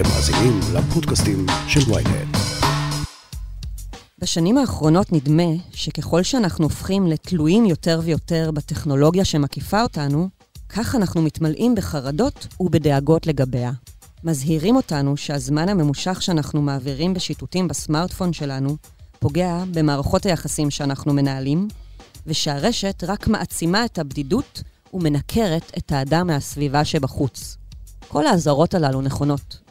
אתם מאזינים לפודקאסטים של ויינט. בשנים האחרונות נדמה שככל שאנחנו הופכים לתלויים יותר ויותר בטכנולוגיה שמקיפה אותנו, כך אנחנו מתמלאים בחרדות ובדאגות לגביה. מזהירים אותנו שהזמן הממושך שאנחנו מעבירים בשיטוטים בסמארטפון שלנו פוגע במערכות היחסים שאנחנו מנהלים, ושהרשת רק מעצימה את הבדידות ומנקרת את האדם מהסביבה שבחוץ. כל האזהרות הללו נכונות.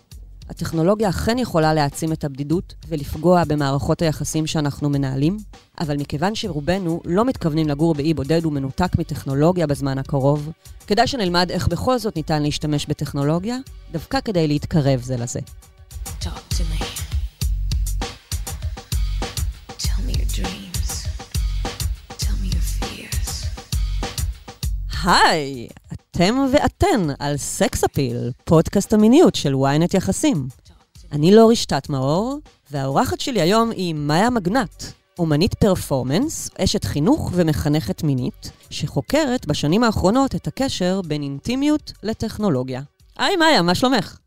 הטכנולוגיה אכן יכולה להעצים את הבדידות ולפגוע במערכות היחסים שאנחנו מנהלים, אבל מכיוון שרובנו לא מתכוונים לגור באי בודד ומנותק מטכנולוגיה בזמן הקרוב, כדאי שנלמד איך בכל זאת ניתן להשתמש בטכנולוגיה, דווקא כדי להתקרב זה לזה. Talk to me. Tell me your dreams. Tell me your fears. היי, אתם ואתן על סקס אפיל, פודקאסט המיניות של ynet יחסים. אני לורי שטטמאור, והאורחת שלי היום היא מאיה מגנט, אומנית פרפורמנס, אשת חינוך ומחנכת מינית, שחוקרת בשנים האחרונות את הקשר בין אינטימיות לטכנולוגיה. היי מאיה, מה שלומך?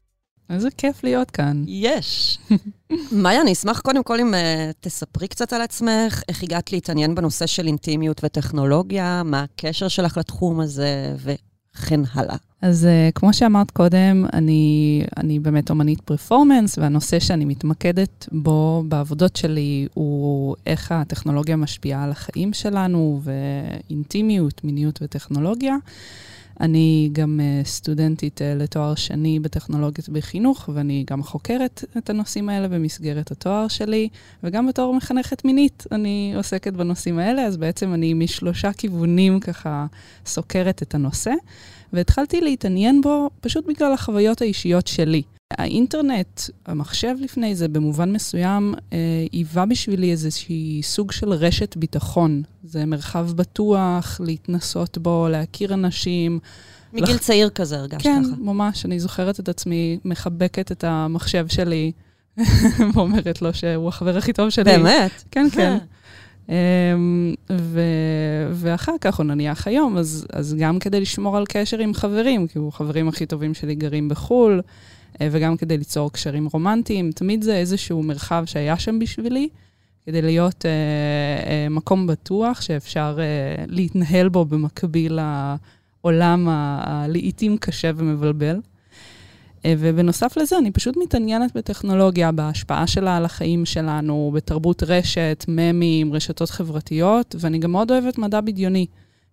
איזה כיף להיות כאן. יש. מאיה, אני אשמח קודם כל אם uh, תספרי קצת על עצמך, איך הגעת להתעניין בנושא של אינטימיות וטכנולוגיה, מה הקשר שלך לתחום הזה, וכן הלאה. אז uh, כמו שאמרת קודם, אני, אני באמת אומנית פרפורמנס, והנושא שאני מתמקדת בו בעבודות שלי הוא איך הטכנולוגיה משפיעה על החיים שלנו, ואינטימיות, מיניות וטכנולוגיה. אני גם uh, סטודנטית uh, לתואר שני בטכנולוגיות בחינוך, ואני גם חוקרת את הנושאים האלה במסגרת התואר שלי, וגם בתור מחנכת מינית אני עוסקת בנושאים האלה, אז בעצם אני משלושה כיוונים ככה סוקרת את הנושא. והתחלתי להתעניין בו פשוט בגלל החוויות האישיות שלי. האינטרנט, המחשב לפני זה, במובן מסוים, אה, היווה בשבילי איזושהי סוג של רשת ביטחון. זה מרחב בטוח, להתנסות בו, להכיר אנשים. מגיל לח... צעיר כזה הרגשת כן, ככה. כן, ממש. אני זוכרת את עצמי מחבקת את המחשב שלי, ואומרת לו שהוא החבר הכי טוב שלי. באמת? כן, כן. אמ, ו, ואחר כך הוא נניח היום, אז, אז גם כדי לשמור על קשר עם חברים, כי הוא חברים הכי טובים שלי גרים בחו"ל, אה, וגם כדי ליצור קשרים רומנטיים, תמיד זה איזשהו מרחב שהיה שם בשבילי, כדי להיות אה, אה, מקום בטוח שאפשר אה, להתנהל בו במקביל לעולם הלעיתים קשה ומבלבל. אה, ובנוסף לזה, אני פשוט מתעניינת בטכנולוגיה, בהשפעה שלה על החיים שלנו, בתרבות רשת, ממים, רשתות חברתיות, ואני גם מאוד אוהבת מדע בדיוני.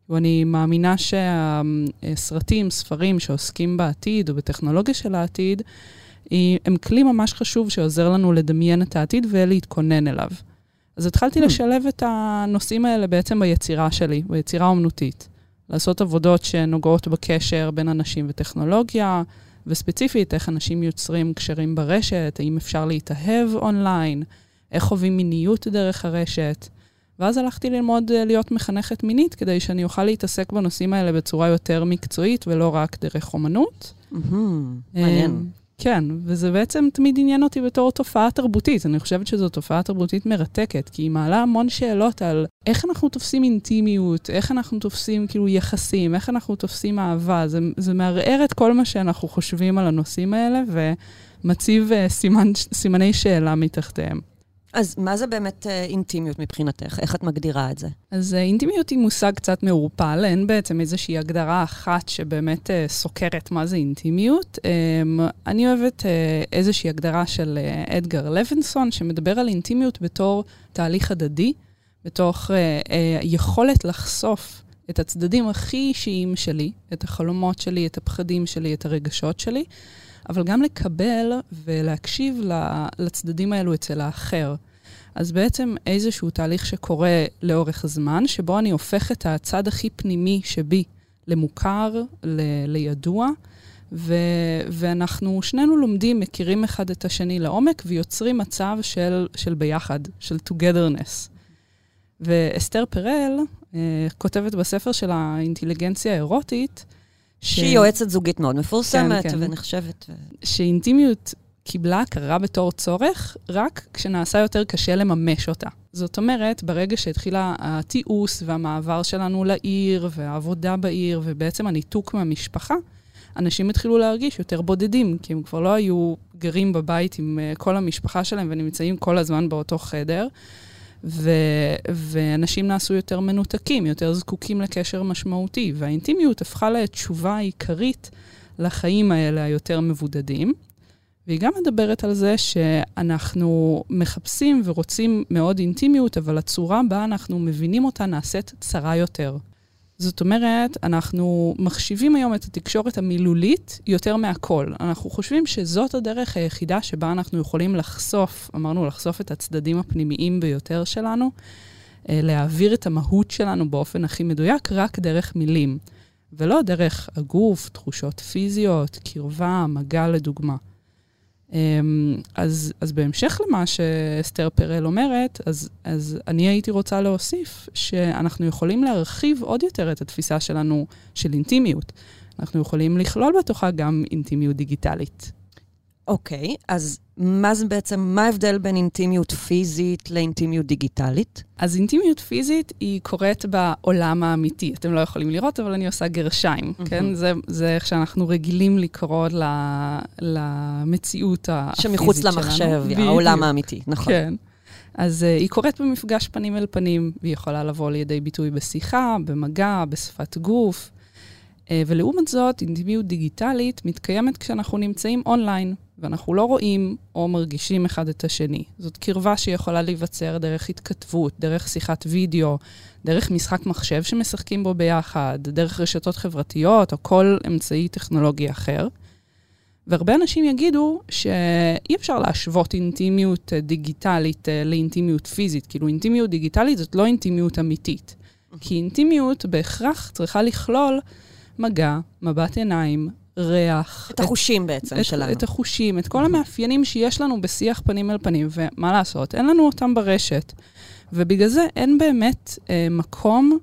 ואני מאמינה שהסרטים, ספרים שעוסקים בעתיד או בטכנולוגיה של העתיד, הם כלי ממש חשוב שעוזר לנו לדמיין את העתיד ולהתכונן אליו. אז התחלתי mm. לשלב את הנושאים האלה בעצם ביצירה שלי, ביצירה אומנותית. לעשות עבודות שנוגעות בקשר בין אנשים וטכנולוגיה, וספציפית, איך אנשים יוצרים קשרים ברשת, האם אפשר להתאהב אונליין, איך חווים מיניות דרך הרשת. ואז הלכתי ללמוד אה, להיות מחנכת מינית, כדי שאני אוכל להתעסק בנושאים האלה בצורה יותר מקצועית, ולא רק דרך אומנות. מעניין. כן, וזה בעצם תמיד עניין אותי בתור תופעה תרבותית. אני חושבת שזו תופעה תרבותית מרתקת, כי היא מעלה המון שאלות על איך אנחנו תופסים אינטימיות, איך אנחנו תופסים כאילו יחסים, איך אנחנו תופסים אהבה. זה, זה מערער את כל מה שאנחנו חושבים על הנושאים האלה, ומציב uh, סימן, סימני שאלה מתחתיהם. אז מה זה באמת אה, אינטימיות מבחינתך? איך את מגדירה את זה? אז אה, אינטימיות היא מושג קצת מעורפל, אין בעצם איזושהי הגדרה אחת שבאמת אה, סוקרת מה זה אינטימיות. אה, אני אוהבת אה, איזושהי הגדרה של אה, אדגר לוינסון, שמדבר על אינטימיות בתור תהליך הדדי, בתוך יכולת לחשוף את הצדדים הכי אישיים שלי, את החלומות שלי, את הפחדים שלי, את הרגשות שלי. אבל גם לקבל ולהקשיב לצדדים האלו אצל האחר. אז בעצם איזשהו תהליך שקורה לאורך הזמן, שבו אני הופך את הצד הכי פנימי שבי למוכר, ל- לידוע, ו- ואנחנו שנינו לומדים, מכירים אחד את השני לעומק, ויוצרים מצב של, של ביחד, של togetherness. ואסתר פרל אה, כותבת בספר של האינטליגנציה האירוטית, ש... שהיא יועצת זוגית מאוד מפורסמת כן, כן. ונחשבת. שאינטימיות קיבלה הכרה בתור צורך רק כשנעשה יותר קשה לממש אותה. זאת אומרת, ברגע שהתחילה התיעוש והמעבר שלנו לעיר והעבודה בעיר ובעצם הניתוק מהמשפחה, אנשים התחילו להרגיש יותר בודדים, כי הם כבר לא היו גרים בבית עם uh, כל המשפחה שלהם ונמצאים כל הזמן באותו חדר. ו- ואנשים נעשו יותר מנותקים, יותר זקוקים לקשר משמעותי, והאינטימיות הפכה לתשובה העיקרית לחיים האלה היותר מבודדים. והיא גם מדברת על זה שאנחנו מחפשים ורוצים מאוד אינטימיות, אבל הצורה בה אנחנו מבינים אותה נעשית צרה יותר. זאת אומרת, אנחנו מחשיבים היום את התקשורת המילולית יותר מהכל. אנחנו חושבים שזאת הדרך היחידה שבה אנחנו יכולים לחשוף, אמרנו לחשוף את הצדדים הפנימיים ביותר שלנו, אה, להעביר את המהות שלנו באופן הכי מדויק, רק דרך מילים, ולא דרך הגוף, תחושות פיזיות, קרבה, מגע לדוגמה. אמ, אז, אז בהמשך למה שאסתר פרל אומרת, אז, אז אני הייתי רוצה להוסיף שאנחנו יכולים להרחיב עוד יותר את התפיסה שלנו של אינטימיות. אנחנו יכולים לכלול בתוכה גם אינטימיות דיגיטלית. אוקיי, אז מה זה בעצם, מה ההבדל בין אינטימיות פיזית לאינטימיות דיגיטלית? אז אינטימיות פיזית היא קורית בעולם האמיתי. אתם לא יכולים לראות, אבל אני עושה גרשיים, mm-hmm. כן? זה, זה איך שאנחנו רגילים לקרוא ל, למציאות הפיזית שלנו. שמחוץ למחשב, העולם האמיתי, נכון. כן. אז uh, היא קורית במפגש פנים אל פנים, והיא יכולה לבוא לידי ביטוי בשיחה, במגע, בשפת גוף. Uh, ולעומת זאת, אינטימיות דיגיטלית מתקיימת כשאנחנו נמצאים אונליין, ואנחנו לא רואים או מרגישים אחד את השני. זאת קרבה שיכולה להיווצר דרך התכתבות, דרך שיחת וידאו, דרך משחק מחשב שמשחקים בו ביחד, דרך רשתות חברתיות או כל אמצעי טכנולוגי אחר. והרבה אנשים יגידו שאי אפשר להשוות אינטימיות דיגיטלית אה, לאינטימיות פיזית. כאילו, אינטימיות דיגיטלית זאת לא אינטימיות אמיתית. כי אינטימיות בהכרח צריכה לכלול מגע, מבט עיניים, ריח. את החושים בעצם את, שלנו. את החושים, את כל המאפיינים שיש לנו בשיח פנים אל פנים, ומה לעשות, אין לנו אותם ברשת. ובגלל זה אין באמת אה, מקום,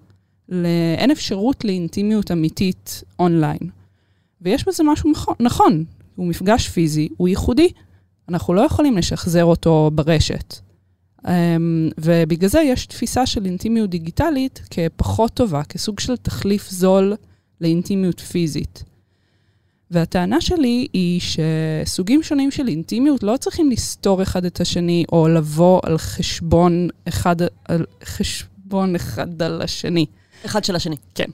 ל... אין אפשרות לאינטימיות אמיתית אונליין. ויש בזה משהו נכון, נכון, הוא מפגש פיזי, הוא ייחודי. אנחנו לא יכולים לשחזר אותו ברשת. Um, ובגלל זה יש תפיסה של אינטימיות דיגיטלית כפחות טובה, כסוג של תחליף זול לאינטימיות פיזית. והטענה שלי היא שסוגים שונים של אינטימיות לא צריכים לסתור אחד את השני, או לבוא על חשבון אחד, על חשבון אחד על השני. אחד של השני. כן.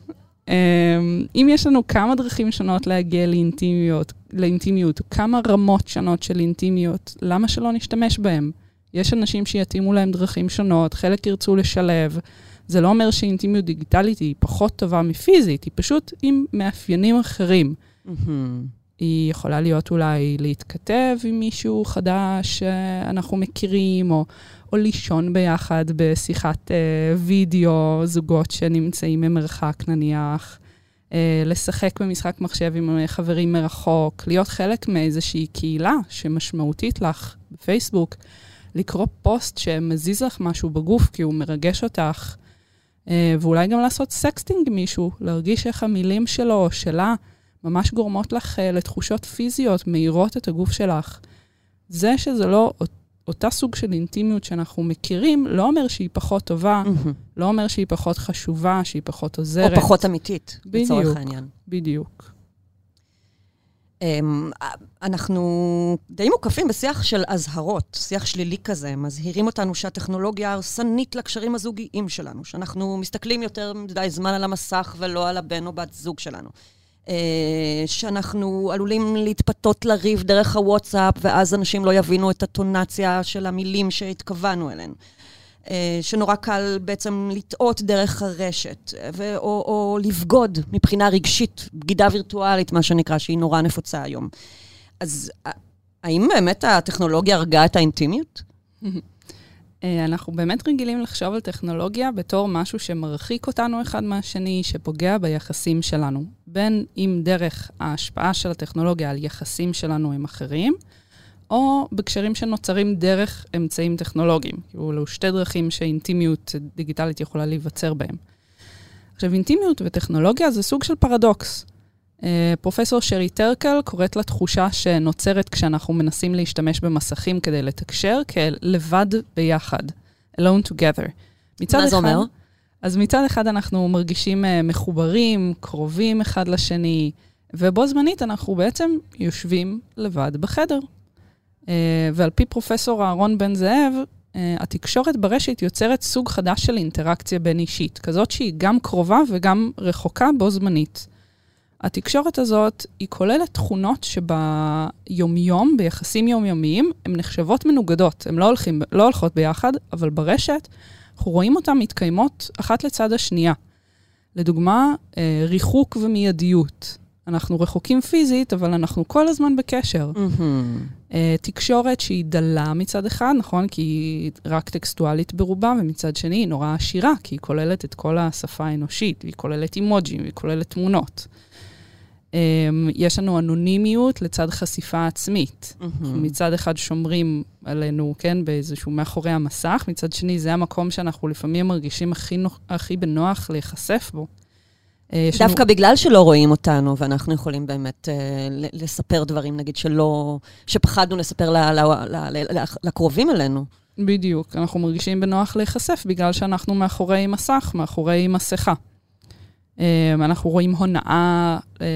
אמ, אם יש לנו כמה דרכים שונות להגיע לאינטימיות, לאינטימיות, כמה רמות שונות של אינטימיות, למה שלא נשתמש בהם? יש אנשים שיתאימו להם דרכים שונות, חלק ירצו לשלב. זה לא אומר שאינטימיות דיגיטלית היא פחות טובה מפיזית, היא פשוט עם מאפיינים אחרים. היא יכולה להיות אולי להתכתב עם מישהו חדש שאנחנו מכירים, או, או לישון ביחד בשיחת אה, וידאו, זוגות שנמצאים ממרחק נניח, אה, לשחק במשחק מחשב עם חברים מרחוק, להיות חלק מאיזושהי קהילה שמשמעותית לך בפייסבוק, לקרוא פוסט שמזיז לך משהו בגוף כי הוא מרגש אותך, אה, ואולי גם לעשות sexting עם מישהו, להרגיש איך המילים שלו או שלה ממש גורמות לך אה, לתחושות פיזיות, מעירות את הגוף שלך. זה שזה לא אותה סוג של אינטימיות שאנחנו מכירים, לא אומר שהיא פחות טובה, mm-hmm. לא אומר שהיא פחות חשובה, שהיא פחות עוזרת. או פחות אמיתית, בדיוק, לצורך העניין. בדיוק. Um, אנחנו די מוקפים בשיח של אזהרות, שיח שלילי כזה. מזהירים אותנו שהטכנולוגיה הרסנית לקשרים הזוגיים שלנו, שאנחנו מסתכלים יותר מדי זמן על המסך ולא על הבן או בת זוג שלנו. אה, שאנחנו עלולים להתפתות לריב דרך הוואטסאפ, ואז אנשים לא יבינו את הטונציה של המילים שהתכוונו אליהן. אה, שנורא קל בעצם לטעות דרך הרשת, ו- או, או לבגוד מבחינה רגשית, בגידה וירטואלית, מה שנקרא, שהיא נורא נפוצה היום. אז האם באמת הטכנולוגיה הרגה את האינטימיות? אה, אנחנו באמת רגילים לחשוב על טכנולוגיה בתור משהו שמרחיק אותנו אחד מהשני, שפוגע ביחסים שלנו. בין אם דרך ההשפעה של הטכנולוגיה על יחסים שלנו עם אחרים, או בקשרים שנוצרים דרך אמצעים טכנולוגיים. כאילו, אלו שתי דרכים שאינטימיות דיגיטלית יכולה להיווצר בהם. עכשיו, אינטימיות וטכנולוגיה זה סוג של פרדוקס. אה, פרופסור שרי טרקל קוראת לתחושה שנוצרת כשאנחנו מנסים להשתמש במסכים כדי לתקשר כלבד ביחד, alone together. מה זה אומר? אז מצד אחד אנחנו מרגישים uh, מחוברים, קרובים אחד לשני, ובו זמנית אנחנו בעצם יושבים לבד בחדר. אה, ועל פי פרופסור אהרון בן זאב, אה, התקשורת ברשת יוצרת סוג חדש של אינטראקציה בין אישית, כזאת שהיא גם קרובה וגם רחוקה בו זמנית. התקשורת הזאת, היא כוללת תכונות שביומיום, ביחסים יומיומיים, הן נחשבות מנוגדות. הן לא, הולכים, לא הולכות ביחד, אבל ברשת אנחנו רואים אותן מתקיימות אחת לצד השנייה. לדוגמה, אה, ריחוק ומיידיות. אנחנו רחוקים פיזית, אבל אנחנו כל הזמן בקשר. Mm-hmm. תקשורת שהיא דלה מצד אחד, נכון? כי היא רק טקסטואלית ברובה, ומצד שני היא נורא עשירה, כי היא כוללת את כל השפה האנושית, והיא כוללת אימוג'ים, והיא כוללת תמונות. אמ, יש לנו אנונימיות לצד חשיפה עצמית. Mm-hmm. מצד אחד שומרים עלינו, כן, באיזשהו מאחורי המסך, מצד שני זה המקום שאנחנו לפעמים מרגישים הכי, נוח, הכי בנוח להיחשף בו. אה, דווקא לנו... בגלל שלא רואים אותנו, ואנחנו יכולים באמת אה, לספר דברים, נגיד, שלא... שפחדנו לספר ל, ל, ל, ל, לקרובים אלינו. בדיוק, אנחנו מרגישים בנוח להיחשף בגלל שאנחנו מאחורי מסך, מאחורי מסכה. אה, אנחנו רואים הונאה אה,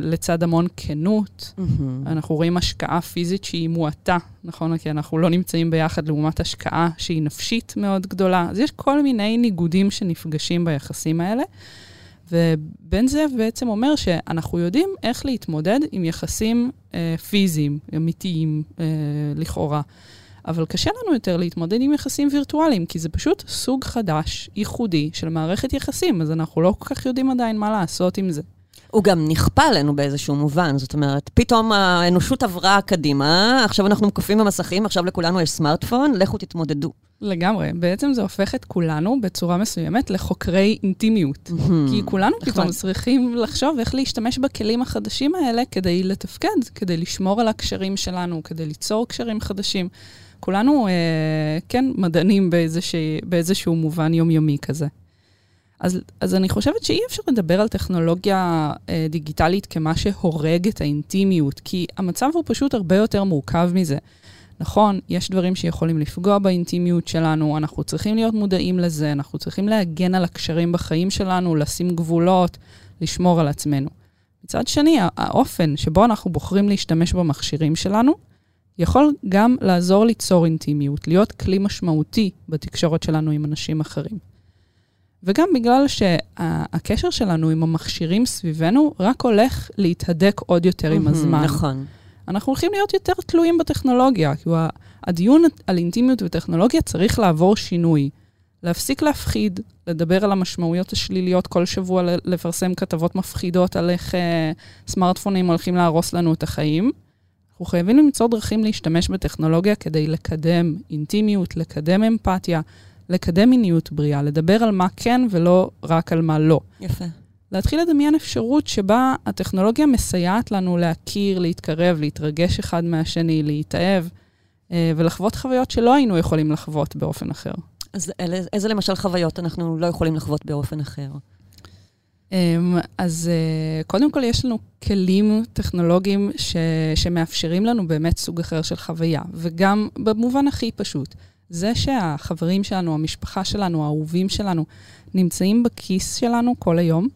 לצד המון כנות, mm-hmm. אנחנו רואים השקעה פיזית שהיא מועטה, נכון? כי אנחנו לא נמצאים ביחד לעומת השקעה שהיא נפשית מאוד גדולה. אז יש כל מיני ניגודים שנפגשים ביחסים האלה. ובן זאב בעצם אומר שאנחנו יודעים איך להתמודד עם יחסים אה, פיזיים, אמיתיים אה, לכאורה. אבל קשה לנו יותר להתמודד עם יחסים וירטואליים, כי זה פשוט סוג חדש, ייחודי, של מערכת יחסים, אז אנחנו לא כל כך יודעים עדיין מה לעשות עם זה. הוא גם נכפה עלינו באיזשהו מובן, זאת אומרת, פתאום האנושות עברה קדימה, עכשיו אנחנו מוקפים במסכים, עכשיו לכולנו יש סמארטפון, לכו תתמודדו. לגמרי. בעצם זה הופך את כולנו בצורה מסוימת לחוקרי אינטימיות. Mm-hmm. כי כולנו נכון. פתאום צריכים לחשוב איך להשתמש בכלים החדשים האלה כדי לתפקד, כדי לשמור על הקשרים שלנו, כדי ליצור קשרים חדשים. כולנו, אה, כן, מדענים באיזשה, באיזשהו מובן יומיומי כזה. אז, אז אני חושבת שאי אפשר לדבר על טכנולוגיה אה, דיגיטלית כמה שהורג את האינטימיות, כי המצב הוא פשוט הרבה יותר מורכב מזה. נכון, יש דברים שיכולים לפגוע באינטימיות שלנו, אנחנו צריכים להיות מודעים לזה, אנחנו צריכים להגן על הקשרים בחיים שלנו, לשים גבולות, לשמור על עצמנו. מצד שני, האופן שבו אנחנו בוחרים להשתמש במכשירים שלנו, יכול גם לעזור ליצור אינטימיות, להיות כלי משמעותי בתקשורת שלנו עם אנשים אחרים. וגם בגלל שהקשר שלנו עם המכשירים סביבנו רק הולך להתהדק עוד יותר עם הזמן. נכון. אנחנו הולכים להיות יותר תלויים בטכנולוגיה, כי הדיון על אינטימיות וטכנולוגיה צריך לעבור שינוי. להפסיק להפחיד, לדבר על המשמעויות השליליות כל שבוע, לפרסם כתבות מפחידות על איך uh, סמארטפונים הולכים להרוס לנו את החיים. אנחנו חייבים למצוא דרכים להשתמש בטכנולוגיה כדי לקדם אינטימיות, לקדם אמפתיה, לקדם מיניות בריאה, לדבר על מה כן ולא רק על מה לא. יפה. להתחיל לדמיין אפשרות שבה הטכנולוגיה מסייעת לנו להכיר, להתקרב, להתרגש אחד מהשני, להתאהב, אה, ולחוות חוויות שלא היינו יכולים לחוות באופן אחר. אז אלה, איזה למשל חוויות אנחנו לא יכולים לחוות באופן אחר? אמ, אז אה, קודם כל יש לנו כלים טכנולוגיים ש, שמאפשרים לנו באמת סוג אחר של חוויה, וגם במובן הכי פשוט. זה שהחברים שלנו, המשפחה שלנו, האהובים שלנו, נמצאים בכיס שלנו כל היום,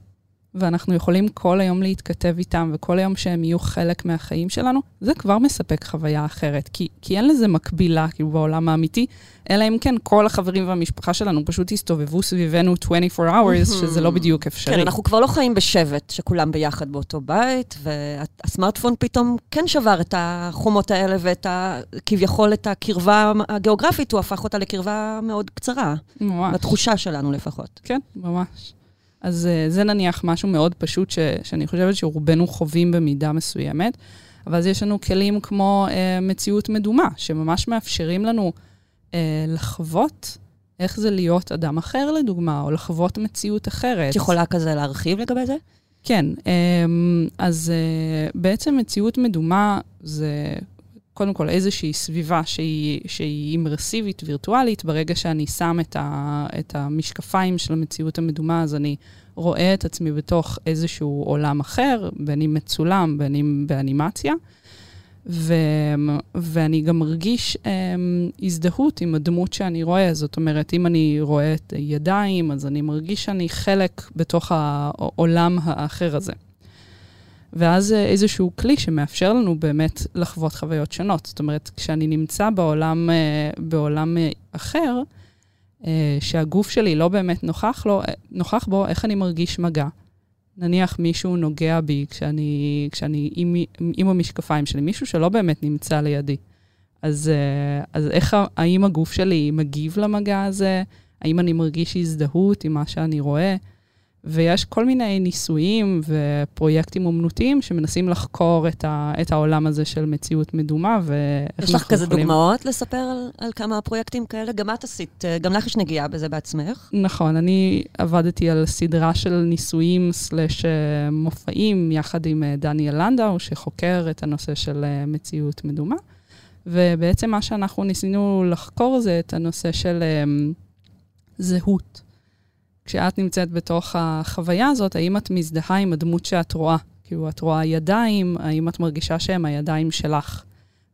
ואנחנו יכולים כל היום להתכתב איתם, וכל היום שהם יהיו חלק מהחיים שלנו, זה כבר מספק חוויה אחרת. כי, כי אין לזה מקבילה, כאילו, בעולם האמיתי, אלא אם כן כל החברים והמשפחה שלנו פשוט יסתובבו סביבנו 24 hours, שזה לא בדיוק אפשרי. כן, אנחנו כבר לא חיים בשבט, שכולם ביחד באותו בית, והסמארטפון פתאום כן שבר את החומות האלה ואת ה... כביכול את הקרבה הגיאוגרפית, הוא הפך אותה לקרבה מאוד קצרה. ממש. בתחושה שלנו לפחות. כן, ממש. אז uh, זה נניח משהו מאוד פשוט ש, שאני חושבת שרובנו חווים במידה מסוימת. אבל אז יש לנו כלים כמו uh, מציאות מדומה, שממש מאפשרים לנו uh, לחוות איך זה להיות אדם אחר, לדוגמה, או לחוות מציאות אחרת. את יכולה כזה להרחיב לגבי זה? כן, um, אז uh, בעצם מציאות מדומה זה קודם כל איזושהי סביבה שהיא, שהיא אימרסיבית, וירטואלית, ברגע שאני שם את, ה, את המשקפיים של המציאות המדומה, אז אני רואה את עצמי בתוך איזשהו עולם אחר, בין אם מצולם, בין אם באנימציה. ו, ואני גם מרגיש um, הזדהות עם הדמות שאני רואה. זאת אומרת, אם אני רואה את ידיים, אז אני מרגיש שאני חלק בתוך העולם האחר הזה. ואז אה, איזשהו כלי שמאפשר לנו באמת לחוות חוויות שונות. זאת אומרת, כשאני נמצא בעולם, אה, בעולם אה, אחר, שהגוף שלי לא באמת נוכח, לו, נוכח בו, איך אני מרגיש מגע. נניח מישהו נוגע בי כשאני, כשאני עם, עם המשקפיים שלי, מישהו שלא באמת נמצא לידי. אז, אז איך, האם הגוף שלי מגיב למגע הזה? האם אני מרגיש הזדהות עם מה שאני רואה? ויש כל מיני ניסויים ופרויקטים אומנותיים שמנסים לחקור את, ה, את העולם הזה של מציאות מדומה, ואיך. יש לך כזה יכולים... דוגמאות לספר על, על כמה פרויקטים כאלה? גם את עשית, גם לך יש נגיעה בזה בעצמך. נכון, אני עבדתי על סדרה של ניסויים סלש אה, מופעים יחד עם אה, דניאל לנדאו, שחוקר את הנושא של אה, מציאות מדומה. ובעצם מה שאנחנו ניסינו לחקור זה את הנושא של זהות. כשאת נמצאת בתוך החוויה הזאת, האם את מזדהה עם הדמות שאת רואה? כאילו, את רואה ידיים, האם את מרגישה שהן הידיים שלך?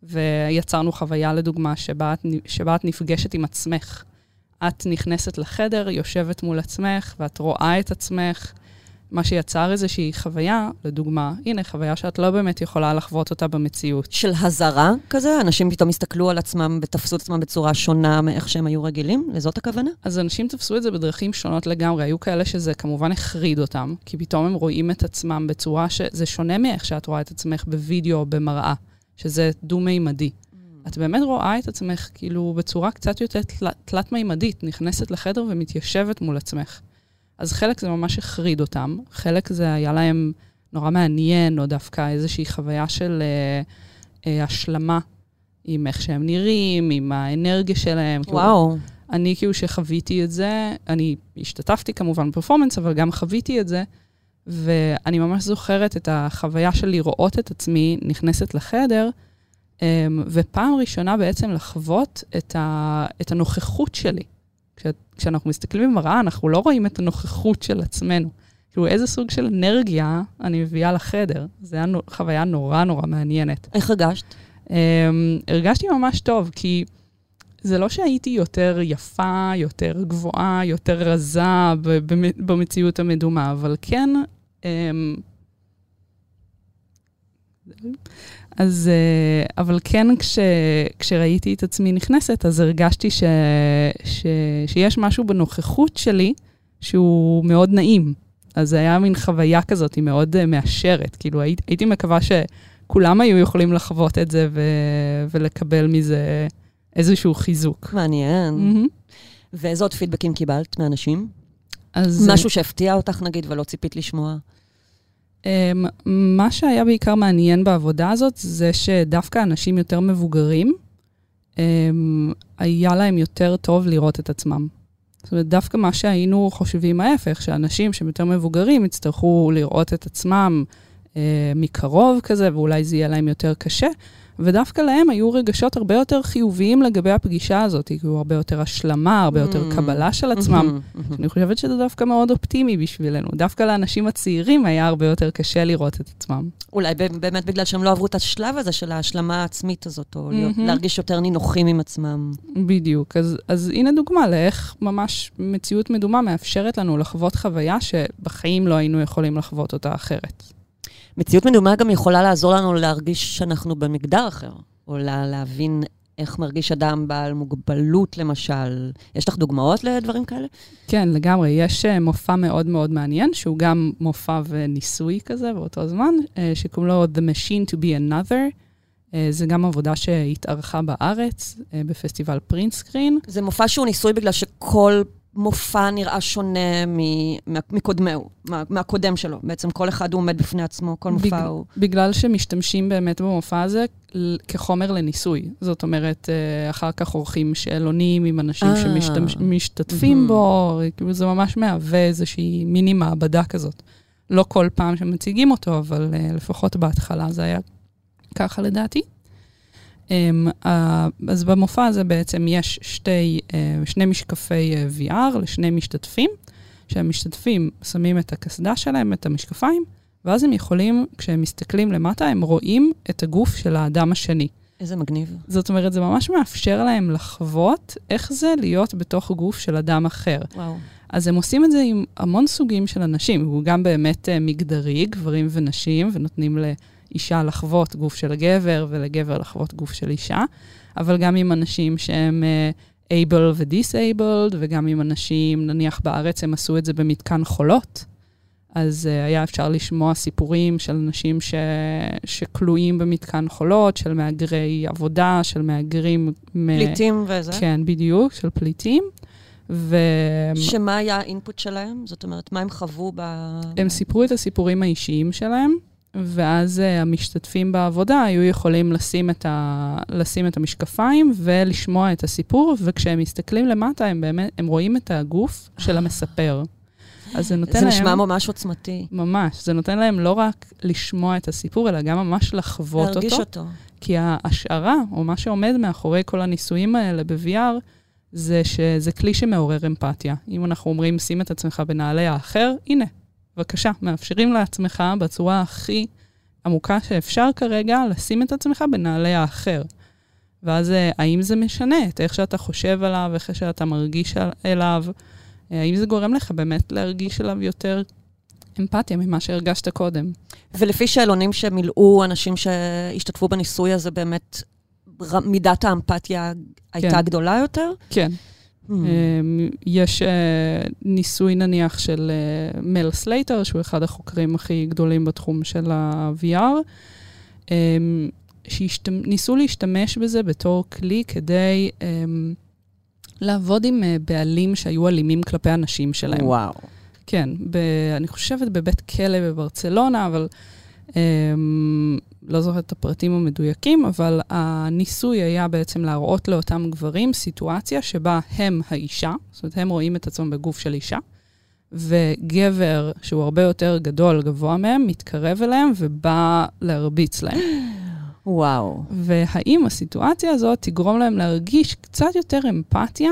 ויצרנו חוויה, לדוגמה, שבה את, שבה את נפגשת עם עצמך. את נכנסת לחדר, יושבת מול עצמך, ואת רואה את עצמך, מה שיצר איזושהי חוויה, לדוגמה, הנה, חוויה שאת לא באמת יכולה לחוות אותה במציאות. של הזרה כזה? אנשים פתאום הסתכלו על עצמם ותפסו את עצמם בצורה שונה מאיך שהם היו רגילים? לזאת הכוונה? אז אנשים תפסו את זה בדרכים שונות לגמרי. היו כאלה שזה כמובן החריד אותם, כי פתאום הם רואים את עצמם בצורה שזה שונה מאיך שאת רואה את עצמך בווידאו או במראה, שזה דו-מימדי. Mm. את באמת רואה את עצמך כאילו בצורה קצת יותר תלת-מימדית, נכנסת לחדר ומתיישבת מול עצמך. אז חלק זה ממש החריד אותם, חלק זה היה להם נורא מעניין, או דווקא איזושהי חוויה של אה, אה, השלמה עם איך שהם נראים, עם האנרגיה שלהם. כאילו, וואו. כאילו, אני כאילו שחוויתי את זה, אני השתתפתי כמובן בפרפורמנס, אבל גם חוויתי את זה, ואני ממש זוכרת את החוויה של לראות את עצמי נכנסת לחדר, אה, ופעם ראשונה בעצם לחוות את, ה, את הנוכחות שלי. כשאנחנו מסתכלים במראה, אנחנו לא רואים את הנוכחות של עצמנו. כאילו, איזה סוג של אנרגיה אני מביאה לחדר. זו הייתה חוויה נורא נורא מעניינת. איך הרגשת? Um, הרגשתי ממש טוב, כי זה לא שהייתי יותר יפה, יותר גבוהה, יותר רזה במציאות המדומה, אבל כן... Um, אז, אה, אבל כן, כש, כשראיתי את עצמי נכנסת, אז הרגשתי ש, ש, שיש משהו בנוכחות שלי שהוא מאוד נעים. אז זה היה מין חוויה כזאת, היא מאוד uh, מאשרת. כאילו, היית, הייתי מקווה שכולם היו יכולים לחוות את זה ו, ולקבל מזה איזשהו חיזוק. מעניין. Mm-hmm. ואיזה עוד פידבקים קיבלת מאנשים? אז... משהו שהפתיע אותך, נגיד, ולא ציפית לשמוע? Um, מה שהיה בעיקר מעניין בעבודה הזאת, זה שדווקא אנשים יותר מבוגרים, um, היה להם יותר טוב לראות את עצמם. זאת אומרת, דווקא מה שהיינו חושבים ההפך, שאנשים שהם יותר מבוגרים יצטרכו לראות את עצמם uh, מקרוב כזה, ואולי זה יהיה להם יותר קשה. ודווקא להם היו רגשות הרבה יותר חיוביים לגבי הפגישה הזאת, כאילו הרבה יותר השלמה, הרבה יותר mm. קבלה של עצמם. Mm-hmm, mm-hmm. אני חושבת שזה דווקא מאוד אופטימי בשבילנו. דווקא לאנשים הצעירים היה הרבה יותר קשה לראות את עצמם. אולי באמת בגלל שהם לא עברו את השלב הזה של ההשלמה העצמית הזאת, או mm-hmm. להרגיש יותר נינוחים עם עצמם. בדיוק. אז, אז הנה דוגמה לאיך ממש מציאות מדומה מאפשרת לנו לחוות חוויה שבחיים לא היינו יכולים לחוות אותה אחרת. מציאות מדומה גם יכולה לעזור לנו להרגיש שאנחנו במגדר אחר, או לה, להבין איך מרגיש אדם בעל מוגבלות, למשל. יש לך דוגמאות לדברים כאלה? כן, לגמרי. יש אה, מופע מאוד מאוד מעניין, שהוא גם מופע וניסוי כזה באותו זמן, אה, שקוראים לו The Machine to be Another. אה, זה גם עבודה שהתארכה בארץ, בפסטיבל פרינסקרין. זה מופע שהוא ניסוי בגלל שכל מופע נראה שונה מקודמהו, מהקודם שלו. בעצם כל אחד הוא עומד בפני עצמו, כל מופע בג, הוא... בגלל שמשתמשים באמת במופע הזה כחומר לניסוי. זאת אומרת, אה, אחר כך עורכים שאלונים עם אנשים אה. שמשתתפים בו, זה ממש מהווה איזושהי מיני מעבדה כזאת. לא כל פעם שמציגים אותו, אבל uh, לפחות בהתחלה זה היה ככה לדעתי. Uh, אז במופע הזה בעצם יש שתי, uh, שני משקפי uh, VR לשני משתתפים, שהמשתתפים שמים את הקסדה שלהם, את המשקפיים, ואז הם יכולים, כשהם מסתכלים למטה, הם רואים את הגוף של האדם השני. איזה מגניב. זאת אומרת, זה ממש מאפשר להם לחוות איך זה להיות בתוך גוף של אדם אחר. וואו. אז הם עושים את זה עם המון סוגים של אנשים, הוא גם באמת uh, מגדרי, גברים ונשים, ונותנים לאישה לחוות גוף של הגבר ולגבר לחוות גוף של אישה, אבל גם עם אנשים שהם uh, able ו-disabled, וגם עם אנשים, נניח בארץ הם עשו את זה במתקן חולות, אז uh, היה אפשר לשמוע סיפורים של אנשים ש... שכלואים במתקן חולות, של מהגרי עבודה, של מהגרים... פליטים וזה? כן, בדיוק, של פליטים. ו... שמה היה האינפוט שלהם? זאת אומרת, מה הם חוו ב... הם סיפרו את הסיפורים האישיים שלהם, ואז uh, המשתתפים בעבודה היו יכולים לשים את, ה... לשים את המשקפיים ולשמוע את הסיפור, וכשהם מסתכלים למטה, הם באמת, הם רואים את הגוף של המספר. אז זה נותן זה להם... זה נשמע ממש עוצמתי. ממש. זה נותן להם לא רק לשמוע את הסיפור, אלא גם ממש לחוות אותו. להרגיש אותו. כי ההשערה, או מה שעומד מאחורי כל הניסויים האלה ב-VR, זה שזה כלי שמעורר אמפתיה. אם אנחנו אומרים, שים את עצמך בנעלי האחר, הנה, בבקשה, מאפשרים לעצמך בצורה הכי עמוקה שאפשר כרגע, לשים את עצמך בנעלי האחר. ואז אה, האם זה משנה את איך שאתה חושב עליו, איך שאתה מרגיש אליו, אה, האם זה גורם לך באמת להרגיש אליו יותר אמפתיה ממה שהרגשת קודם? ולפי שאלונים שמילאו אנשים שהשתתפו בניסוי הזה, באמת מידת האמפתיה הייתה כן. גדולה יותר? כן. אמ, יש אה, ניסוי נניח של אה, מל סלייטר, שהוא אחד החוקרים הכי גדולים בתחום של ה-VR, אמ, שניסו להשתמש בזה בתור כלי כדי אמ, לעבוד עם אה, בעלים שהיו אלימים כלפי הנשים שלהם. וואו. כן, ב, אני חושבת בבית כלא בברצלונה, אבל לא זוכרת את הפרטים המדויקים, אבל הניסוי היה בעצם להראות לאותם גברים סיטואציה שבה הם האישה, זאת אומרת, הם רואים את עצמם בגוף של אישה, וגבר שהוא הרבה יותר גדול, גבוה מהם, מתקרב אליהם ובא להרביץ להם. וואו. והאם הסיטואציה הזאת תגרום להם להרגיש קצת יותר אמפתיה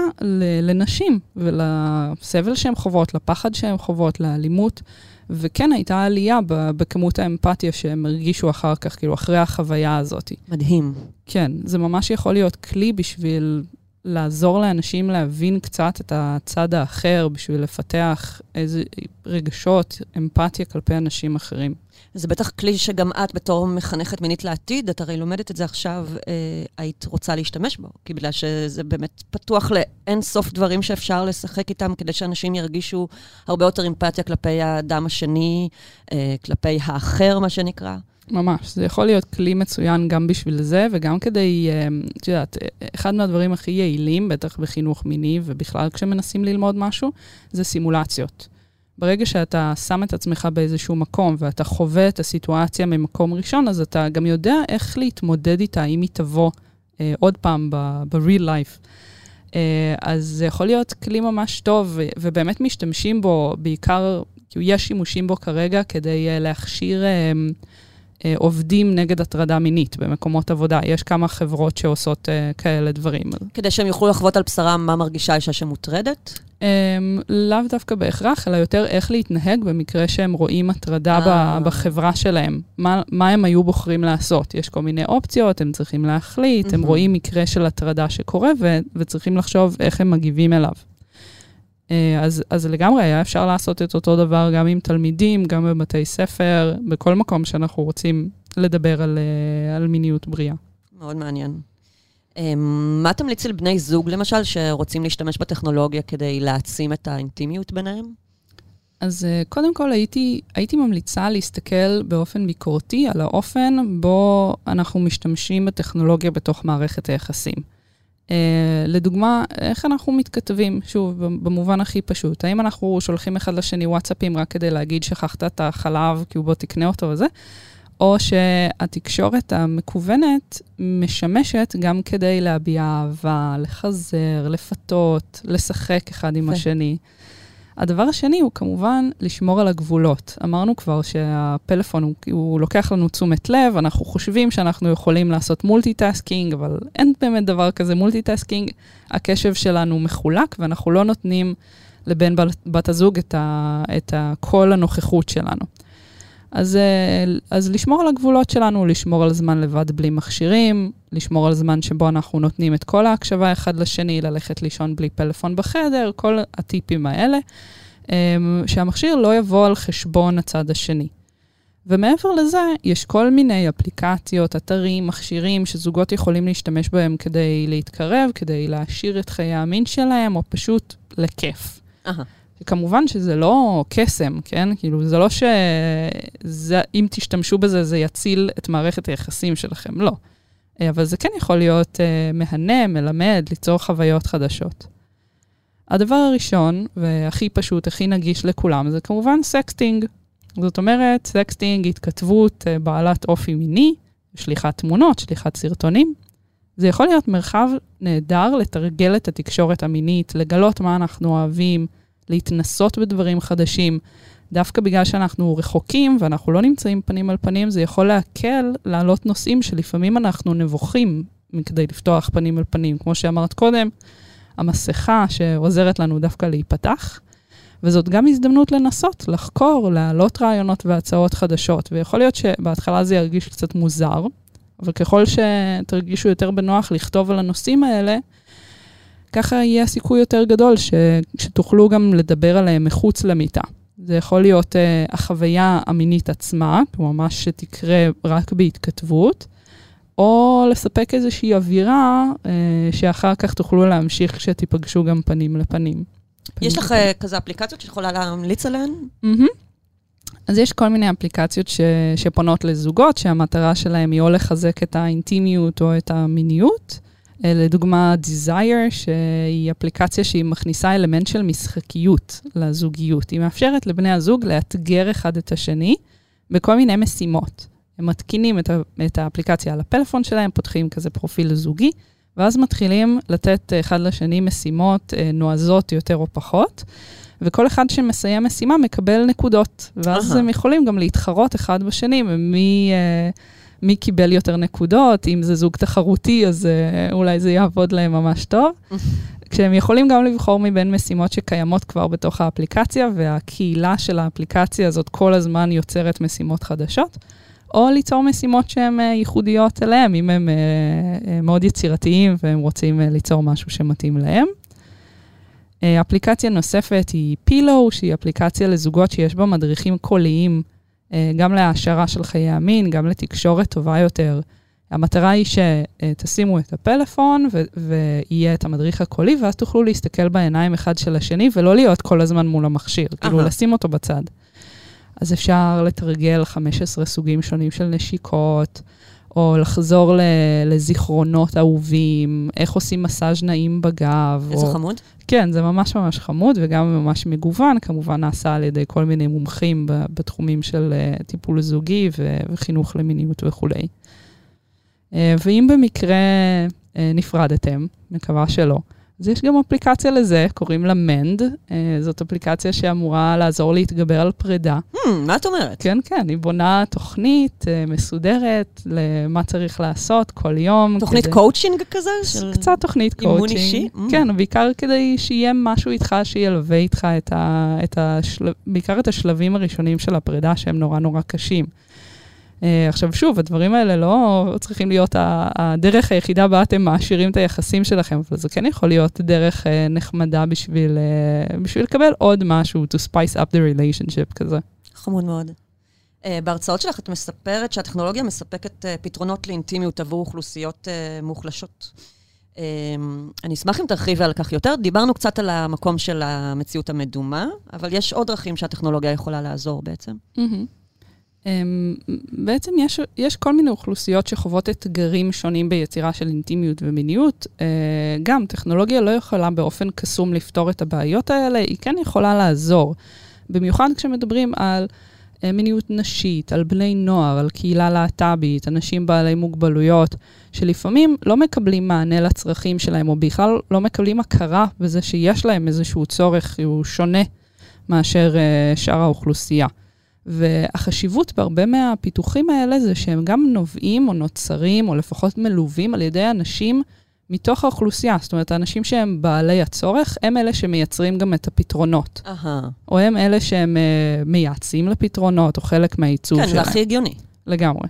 לנשים ולסבל שהן חוות, לפחד שהן חוות, לאלימות. וכן הייתה עלייה בכמות האמפתיה שהם הרגישו אחר כך, כאילו, אחרי החוויה הזאת. מדהים. כן, זה ממש יכול להיות כלי בשביל לעזור לאנשים להבין קצת את הצד האחר, בשביל לפתח איזה רגשות, אמפתיה כלפי אנשים אחרים. זה בטח כלי שגם את, בתור מחנכת מינית לעתיד, את הרי לומדת את זה עכשיו, אה, היית רוצה להשתמש בו, כי בגלל שזה באמת פתוח לאין סוף דברים שאפשר לשחק איתם, כדי שאנשים ירגישו הרבה יותר אמפתיה כלפי האדם השני, אה, כלפי האחר, מה שנקרא. ממש, זה יכול להיות כלי מצוין גם בשביל זה, וגם כדי, אה, את יודעת, אחד מהדברים הכי יעילים, בטח בחינוך מיני ובכלל כשמנסים ללמוד משהו, זה סימולציות. ברגע שאתה שם את עצמך באיזשהו מקום ואתה חווה את הסיטואציה ממקום ראשון, אז אתה גם יודע איך להתמודד איתה, אם היא תבוא אה, עוד פעם ב-real life. אה, אז זה יכול להיות כלי ממש טוב, ובאמת משתמשים בו, בעיקר, כאילו יש שימושים בו כרגע כדי אה, להכשיר... אה, עובדים נגד הטרדה מינית במקומות עבודה. יש כמה חברות שעושות אה, כאלה דברים. כדי שהם יוכלו לחוות על בשרם מה מרגישה אישה שמוטרדת? Um, לאו דווקא בהכרח, אלא יותר איך להתנהג במקרה שהם רואים הטרדה אה. בחברה שלהם. מה, מה הם היו בוחרים לעשות? יש כל מיני אופציות, הם צריכים להחליט, mm-hmm. הם רואים מקרה של הטרדה שקורה ו- וצריכים לחשוב איך הם מגיבים אליו. אה, אז, אז לגמרי היה אפשר לעשות את אותו דבר גם עם תלמידים, גם בבתי ספר, בכל מקום שאנחנו רוצים לדבר על, אה, על מיניות בריאה. מאוד מעניין. אה, מה תמליץ לבני זוג, למשל, שרוצים להשתמש בטכנולוגיה כדי להעצים את האינטימיות ביניהם? אז קודם כל הייתי, הייתי ממליצה להסתכל באופן ביקורתי על האופן בו אנחנו משתמשים בטכנולוגיה בתוך מערכת היחסים. אה, לדוגמה, איך אנחנו מתכתבים, שוב, במובן הכי פשוט. האם אנחנו שולחים אחד לשני וואטסאפים רק כדי להגיד שכחת את החלב, כי הוא בוא תקנה אותו וזה, או שהתקשורת המקוונת משמשת גם כדי להביע אהבה, לחזר, לפתות, לשחק אחד עם השני. הדבר השני הוא כמובן לשמור על הגבולות. אמרנו כבר שהפלאפון הוא, הוא לוקח לנו תשומת לב, אנחנו חושבים שאנחנו יכולים לעשות multitasking, אבל אין באמת דבר כזה multitasking. הקשב שלנו מחולק ואנחנו לא נותנים לבן בת הזוג את, ה, את כל הנוכחות שלנו. אז, אה, אז לשמור על הגבולות שלנו, לשמור על זמן לבד בלי מכשירים, לשמור על זמן שבו אנחנו נותנים את כל ההקשבה אחד לשני, ללכת לישון בלי פלאפון בחדר, כל הטיפים האלה, אמ, שהמכשיר לא יבוא על חשבון הצד השני. ומעבר לזה, יש כל מיני אפליקציות, אתרים, מכשירים שזוגות יכולים להשתמש בהם כדי להתקרב, כדי להעשיר את חיי המין שלהם, או פשוט לכיף. אהה. כמובן שזה לא קסם, כן? כאילו, זה לא שאם תשתמשו בזה, זה יציל את מערכת היחסים שלכם, לא. אה, אבל זה כן יכול להיות אה, מהנה, מלמד, ליצור חוויות חדשות. הדבר הראשון, והכי פשוט, הכי נגיש לכולם, זה כמובן sexting. זאת אומרת, sexting, התכתבות אה, בעלת אופי מיני, שליחת תמונות, שליחת סרטונים. זה יכול להיות מרחב נהדר לתרגל את התקשורת המינית, לגלות מה אנחנו אוהבים, להתנסות בדברים חדשים. דווקא בגלל שאנחנו רחוקים ואנחנו לא נמצאים פנים על פנים, זה יכול להקל להעלות נושאים שלפעמים אנחנו נבוכים מכדי לפתוח פנים על פנים. כמו שאמרת קודם, המסכה שעוזרת לנו דווקא להיפתח, וזאת גם הזדמנות לנסות, לחקור, להעלות רעיונות והצעות חדשות. ויכול להיות שבהתחלה זה ירגיש קצת מוזר, אבל ככל שתרגישו יותר בנוח לכתוב על הנושאים האלה, ככה יהיה סיכוי יותר גדול ש, שתוכלו גם לדבר עליהם מחוץ למיטה. זה יכול להיות uh, החוויה המינית עצמה, ממש שתקרה רק בהתכתבות, או לספק איזושהי אווירה uh, שאחר כך תוכלו להמשיך כשתיפגשו גם פנים לפנים. יש לך uh, כזה אפליקציות שאת יכולה להמליץ עליהן? Mm-hmm. אז יש כל מיני אפליקציות ש, שפונות לזוגות, שהמטרה שלהם היא או לחזק את האינטימיות או את המיניות. אה, לדוגמה, Desire, שהיא אפליקציה שהיא מכניסה אלמנט של משחקיות לזוגיות. היא מאפשרת לבני הזוג לאתגר אחד את השני בכל מיני משימות. הם מתקינים את, את האפליקציה על הפלאפון שלהם, פותחים כזה פרופיל זוגי, ואז מתחילים לתת אחד לשני משימות אה, נועזות יותר או פחות. וכל אחד שמסיים משימה מקבל נקודות, ואז הם יכולים גם להתחרות אחד בשני, ומי... אה, מי קיבל יותר נקודות, אם זה זוג תחרותי, אז uh, אולי זה יעבוד להם ממש טוב. כשהם יכולים גם לבחור מבין משימות שקיימות כבר בתוך האפליקציה, והקהילה של האפליקציה הזאת כל הזמן יוצרת משימות חדשות, או ליצור משימות שהן uh, ייחודיות אליהם, אם הם uh, מאוד יצירתיים והם רוצים ליצור משהו שמתאים להם. אפליקציה נוספת היא פילו, שהיא אפליקציה לזוגות שיש בה מדריכים קוליים. אה, גם להעשרה של חיי המין, גם לתקשורת טובה יותר. המטרה היא שתשימו את הפלאפון ו- ויהיה את המדריך הקולי, ואז תוכלו להסתכל בעיניים אחד של השני ולא להיות כל הזמן מול המכשיר, uh-huh. כאילו לשים אותו בצד. אז אפשר לתרגל 15 סוגים שונים של נשיקות, או לחזור ל- לזיכרונות אהובים, איך עושים מסאז' נעים בגב. איזה או... חמוד. כן, זה ממש ממש חמוד וגם ממש מגוון, כמובן נעשה על ידי כל מיני מומחים בתחומים של אה, טיפול זוגי ו- וחינוך למיניות וכולי. אה, ואם במקרה אה, נפרדתם, מקווה שלא, אז יש גם אפליקציה לזה, קוראים לה Mend. אה, זאת אפליקציה שאמורה לעזור להתגבר על פרידה. המ, מה את אומרת? כן, כן, היא בונה תוכנית אה, מסודרת למה צריך לעשות כל יום. תוכנית כדי... קואוצ'ינג כזה? של... קצת תוכנית אימון קואוצ'ינג. אישי? אממ. כן, בעיקר כדי שיהיה משהו איתך שילווה איתך את ה, את השל... בעיקר את השלבים הראשונים של הפרידה, שהם נורא נורא קשים. Uh, עכשיו, שוב, הדברים האלה לא צריכים להיות הדרך היחידה בה אתם מעשירים את היחסים שלכם, אבל זה כן יכול להיות דרך uh, נחמדה בשביל, uh, בשביל לקבל עוד משהו, to spice up the relationship כזה. חמוד מאוד. בהרצאות שלך את מספרת שהטכנולוגיה מספקת פתרונות לאינטימיות עבור אוכלוסיות מוחלשות. Um, אני אשמח אם תרחיבי על כך יותר. דיברנו קצת על המקום של המציאות המדומה, אבל יש עוד דרכים שהטכנולוגיה יכולה לעזור בעצם. Mm-hmm. Um, בעצם יש, יש כל מיני אוכלוסיות שחוות אתגרים שונים ביצירה של אינטימיות ומיניות. Uh, גם טכנולוגיה לא יכולה באופן קסום לפתור את הבעיות האלה, היא כן יכולה לעזור. במיוחד כשמדברים על uh, מיניות נשית, על בני נוער, על קהילה להט"בית, אנשים בעלי מוגבלויות, שלפעמים לא מקבלים מענה לצרכים שלהם, או בכלל לא מקבלים הכרה בזה שיש להם איזשהו צורך, הוא שונה מאשר uh, שאר האוכלוסייה. והחשיבות בהרבה מהפיתוחים האלה זה שהם גם נובעים או נוצרים, או לפחות מלווים על ידי אנשים מתוך האוכלוסייה. זאת אומרת, האנשים שהם בעלי הצורך, הם אלה שמייצרים גם את הפתרונות. אהה. או הם אלה שהם uh, מייעצים לפתרונות, או חלק מהעיצוב כן, שלהם. זה הכי הגיוני. לגמרי.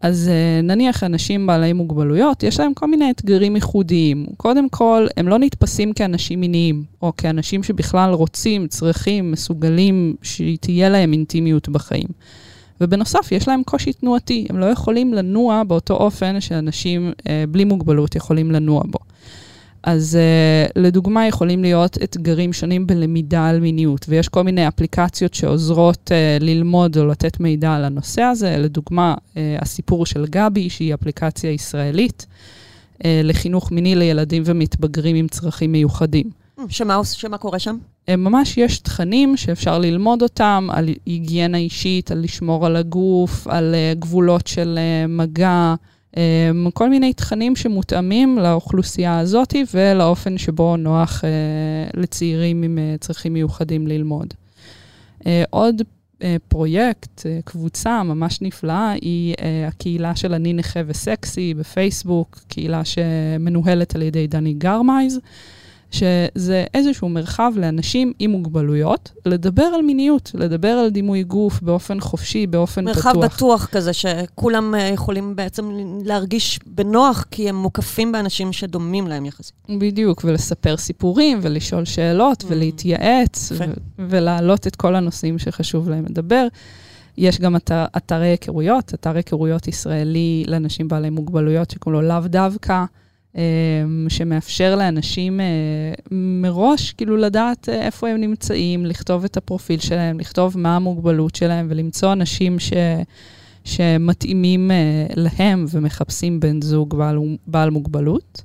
אז uh, נניח אנשים בעלי מוגבלויות, יש להם כל מיני אתגרים ייחודיים. קודם כל, הם לא נתפסים כאנשים מיניים, או כאנשים שבכלל רוצים, צריכים, מסוגלים שתהיה להם אינטימיות בחיים. ובנוסף, יש להם קושי תנועתי, הם לא יכולים לנוע באותו אופן שאנשים uh, בלי מוגבלות יכולים לנוע בו. אז uh, לדוגמה, יכולים להיות אתגרים שונים בלמידה על מיניות, ויש כל מיני אפליקציות שעוזרות uh, ללמוד או לתת מידע על הנושא הזה. לדוגמה, uh, הסיפור של גבי, שהיא אפליקציה ישראלית uh, לחינוך מיני לילדים ומתבגרים עם צרכים מיוחדים. שמה, שמה קורה שם? ממש יש תכנים שאפשר ללמוד אותם על היגיינה אישית, על לשמור על הגוף, על uh, גבולות של uh, מגע, כל מיני תכנים שמותאמים לאוכלוסייה הזאת ולאופן שבו נוח uh, לצעירים עם uh, צרכים מיוחדים ללמוד. Uh, עוד פרויקט, קבוצה ממש נפלאה, היא הקהילה של אני נכה וסקסי בפייסבוק, קהילה שמנוהלת על ידי דני גרמייז. שזה איזשהו מרחב לאנשים עם מוגבלויות, לדבר על מיניות, לדבר על דימוי גוף באופן חופשי, באופן מרחב פתוח. בטוח כזה, שכולם אה, יכולים בעצם להרגיש בנוח, כי הם מוקפים באנשים שדומים להם יחסית. בדיוק, ולספר סיפורים, ולשאול שאלות, Mm. ולהתייעץ. ו- ולהעלות את כל הנושאים שחשוב להם לדבר. יש גם אתר, אתרי היכרויות, אתר היכרויות ישראלי לאנשים בעלי מוגבלויות, שקוראים לו לאו דווקא, שמאפשר לאנשים אה, מראש כאילו לדעת אה, איפה הם נמצאים, לכתוב את הפרופיל שלהם, לכתוב מה המוגבלות שלהם, ולמצוא אנשים ש... שמתאימים אה, להם ומחפשים בן זוג בעל, בעל מוגבלות.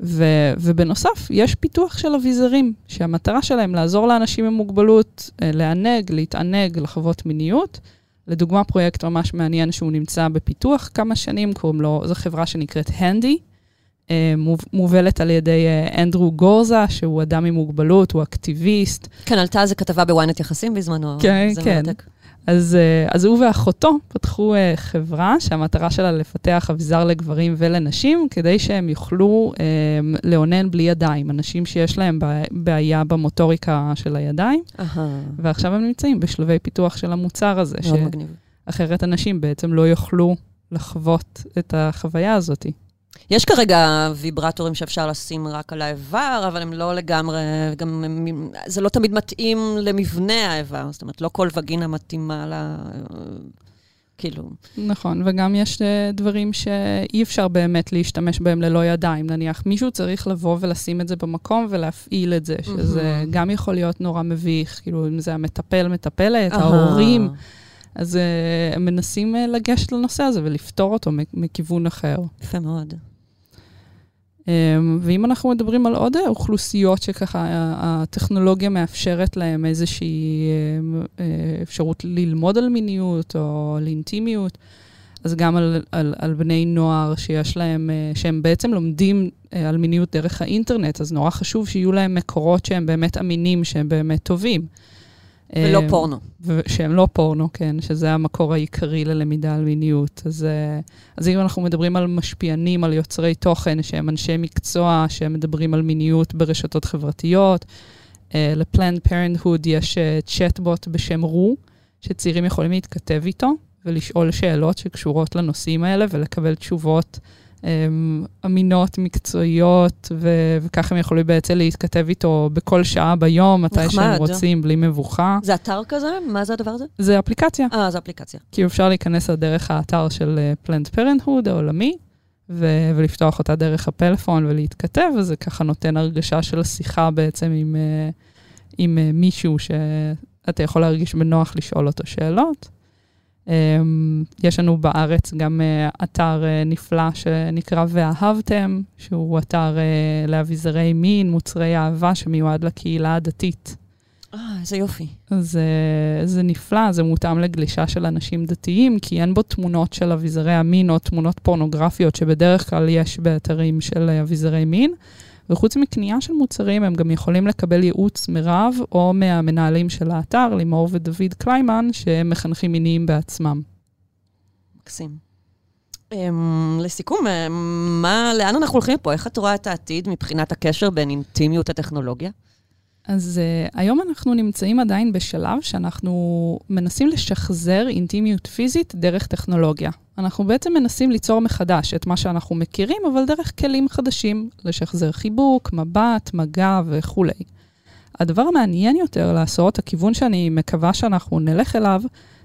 ו, ובנוסף, יש פיתוח של אביזרים, שהמטרה שלהם לעזור לאנשים עם מוגבלות לענג, להתענג, לחוות מיניות. לדוגמה, פרויקט ממש מעניין שהוא נמצא בפיתוח כמה שנים, קוראים לו, זו חברה שנקראת הנדי, מובלת על ידי אה, אנדרו גורזה, שהוא אדם עם מוגבלות, הוא אקטיביסט, כן, עלתה איזה כתבה בוויינט יחסים בזמנו. כן, כן. מרתק. אז, אה, אז הוא ואחותו פתחו אה, חברה שהמטרה שלה לפתח אביזר לגברים ולנשים, כדי שהם יוכלו אה, לאונן בלי ידיים. אנשים שיש להם בעיה- במוטוריקה של הידיים, אהה, ועכשיו הם נמצאים בשלבי פיתוח של המוצר הזה, מאוד מגניב. שאחרת אנשים בעצם לא יוכלו לחוות את החוויה הזאת. יש כרגע ויברטורים שאפשר לשים רק על האיבר, אבל הם לא לגמרי, גם הם, זה לא תמיד מתאים למבנה האיבר. זאת אומרת, לא כל וגינה מתאימה ל... כאילו, נכון, וגם יש אה, דברים שאי אפשר באמת להשתמש בהם ללא ידיים. נניח מישהו צריך לבוא ולשים את זה במקום ולהפעיל את זה, שזה מהמם. גם יכול להיות נורא מביך, כאילו אם זה המטפל, מטפלת. ההורים, אז uh, הם מנסים uh, לגשת לנושא הזה ולפתור אותו מכיוון אחר. יפה מאוד. Um, ואם אנחנו מדברים על עוד אה, אוכלוסיות שככה הטכנולוגיה מאפשרת להם איזושהי um, uh, אפשרות ללמוד על מיניות או על אינטימיות, אז גם על, על, על בני נוער שיש להם, uh, שהם בעצם לומדים uh, על מיניות דרך האינטרנט, אז נורא חשוב שיהיו להם מקורות שהם באמת אמינים, שהם באמת טובים. ולא Um, פורנו. שהם לא פורנו, כן, שזה המקור העיקרי ללמידה על מיניות. אז, אה, אז אם אנחנו מדברים על משפיענים, על יוצרי תוכן, שהם אנשי מקצוע, שהם מדברים על מיניות ברשתות חברתיות, אה, לפלנד פרנטהוד יש אה, צ'טבוט בשם רו, שצעירים יכולים להתכתב איתו ולשאול שאלות שקשורות לנושאים האלה ולקבל תשובות אמינות, מקצועיות, ו- וככה הם יכולים בעצם להתכתב איתו בכל שעה ביום, מתי שהם נחמד. רוצים, בלי מבוכה. זה אתר כזה? מה זה הדבר הזה? זה אפליקציה, אה, זו אפליקציה. כי אפשר להיכנס דרך האתר של פלנט פרנטהוד העולמי, ו- ולפתוח אותה דרך הפלאפון ולהתכתב, וזה ככה נותן הרגשה של שיחה בעצם עם, אה, עם אה, מישהו שאתה יכול להרגיש בנוח לשאול אותו שאלות. אמ, יש לנו בארץ גם אה, אתר אה, נפלא שנקרא ואהבתם, שהוא אתר אה, לאביזרי מין, מוצרי אהבה, שמיועד לקהילה הדתית. אה, איזה יופי. אז אה, זה נפלא, זה מותאם לגלישה של אנשים דתיים, כי אין בו תמונות של אביזרי המין או תמונות פורנוגרפיות שבדרך כלל יש באתרים של אביזרי מין. וחוץ מקנייה של מוצרים, הם גם יכולים לקבל ייעוץ מרב או מהמנהלים של האתר, לימור ודוד קליימן, שהם מחנכים מיניים בעצמם. מקסים. אמ, לסיכום, אמ, מה, לאן אנחנו הולכים פה? איך את רואה את העתיד מבחינת הקשר בין אינטימיות לטכנולוגיה? אז uh, היום אנחנו נמצאים עדיין בשלב שאנחנו מנסים לשחזר אינטימיות פיזית דרך טכנולוגיה. אנחנו בעצם מנסים ליצור מחדש את מה שאנחנו מכירים, אבל דרך כלים חדשים, לשחזר חיבוק, מבט, מגע וכולי. הדבר המעניין יותר לעשות, הכיוון שאני מקווה שאנחנו נלך אליו,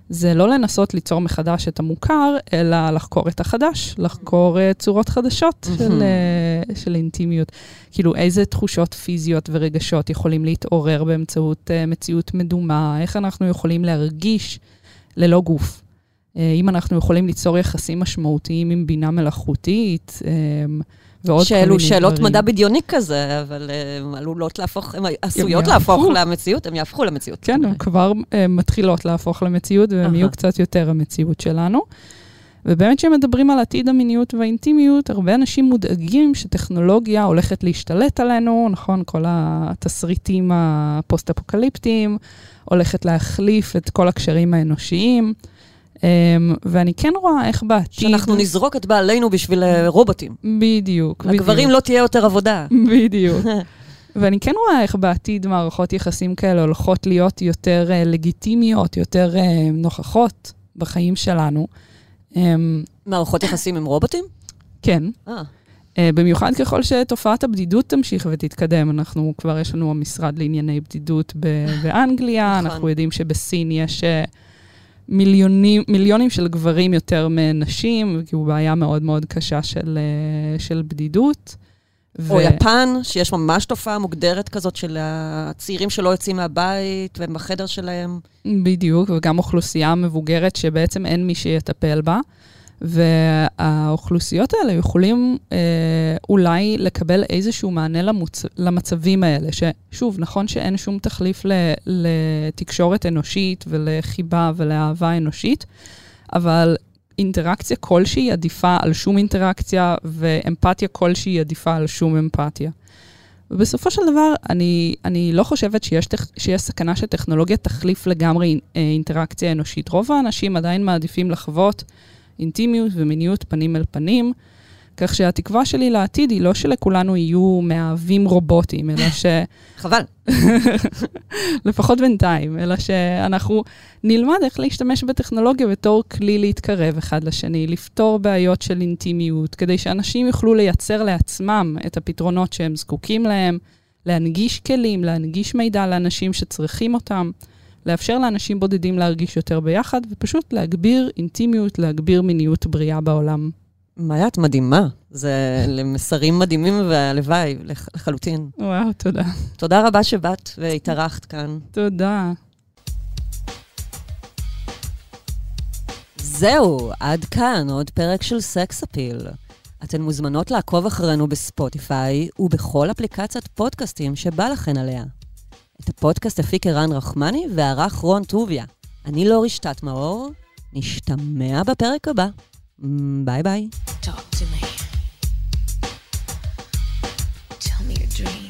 זה לא לנסות ליצור מחדש את המוכר, אלא לחקור את החדש, לחקור uh, צורות חדשות של, uh, של אינטימיות. כאילו, איזה תחושות פיזיות ורגשות יכולים להתעורר באמצעות אה, מציאות מדומה, איך אנחנו יכולים להרגיש ללא גוף. אה, אם אנחנו יכולים ליצור יחסים משמעותיים עם בינה מלאכותית, אה, ועוד כל מיני דברים. שאלו שאלות מדע בדיוני כזה, אבל הן עלולות להפוך, הן עשויות להפוך למציאות, הן יהפכו למציאות. כן, הן כבר מתחילות להפוך למציאות, והן יהיו קצת יותר המציאות שלנו. ובאמת כשמדברים על עתיד המיניות והאינטימיות, הרבה אנשים מודאגים שטכנולוגיה הולכת להשתלט עלינו, נכון? כל התסריטים הפוסט-אפוקליפטיים, הולכת להחליף את כל הקשרים האנושיים. Um, ואני כן רואה איך בעתיד... שאנחנו נזרוק את בעלינו בשביל uh, רובוטים. בדיוק, בדיוק. לגברים לא תהיה יותר עבודה. בדיוק. ואני כן רואה איך בעתיד מערכות יחסים כאלה הולכות להיות יותר uh, לגיטימיות, יותר uh, נוכחות בחיים שלנו. Um, מערכות יחסים עם רובוטים? כן. Uh, במיוחד ככל שתופעת הבדידות תמשיך ותתקדם. אנחנו, כבר יש לנו המשרד לענייני בדידות באנגליה, נכון. אנחנו יודעים שבסין יש... Uh, מיליונים, מיליונים של גברים יותר מנשים, כי הוא בעיה מאוד מאוד קשה של, אה, של בדידות. או ו... יפן, שיש ממש תופעה מוגדרת כזאת של הצעירים שלא יוצאים מהבית והם בחדר שלהם. בדיוק, וגם אוכלוסייה מבוגרת שבעצם אין מי שיטפל בה. והאוכלוסיות האלה יכולים אה, אולי לקבל איזשהו מענה למוצ... למצבים האלה, ששוב, נכון שאין שום תחליף ל... לתקשורת אנושית ולחיבה ולאהבה אנושית, אבל אינטראקציה כלשהי עדיפה על שום אינטראקציה, ואמפתיה כלשהי עדיפה על שום אמפתיה. ובסופו של דבר, אני, אני לא חושבת שיש, שיש סכנה שטכנולוגיה תחליף לגמרי אה, אינטראקציה אנושית. רוב האנשים עדיין מעדיפים לחוות אינטימיות ומיניות פנים אל פנים. כך שהתקווה שלי לעתיד היא לא שלכולנו יהיו מאהבים רובוטים, אלא ש... חבל. לפחות בינתיים, אלא שאנחנו נלמד איך להשתמש בטכנולוגיה בתור כלי להתקרב אחד לשני, לפתור בעיות של אינטימיות, כדי שאנשים יוכלו לייצר לעצמם את הפתרונות שהם זקוקים להם, להנגיש כלים, להנגיש מידע לאנשים שצריכים אותם. לאפשר לאנשים בודדים להרגיש יותר ביחד, ופשוט להגביר אינטימיות, להגביר מיניות בריאה בעולם. מאיה, את מדהימה. זה למסרים מדהימים והלוואי, לחלוטין. וואו, תודה. תודה רבה שבאת והתארחת כאן. תודה. זהו, עד כאן עוד פרק של סקס אפיל. אתן מוזמנות לעקוב אחרינו בספוטיפיי ובכל אפליקציית פודקאסטים שבא לכן עליה. את הפודקאסט הפיק ערן רחמני וערך רון טוביה. אני לא רשתת מאור, נשתמע בפרק הבא. ביי ביי. Talk to me. Tell me your dreams.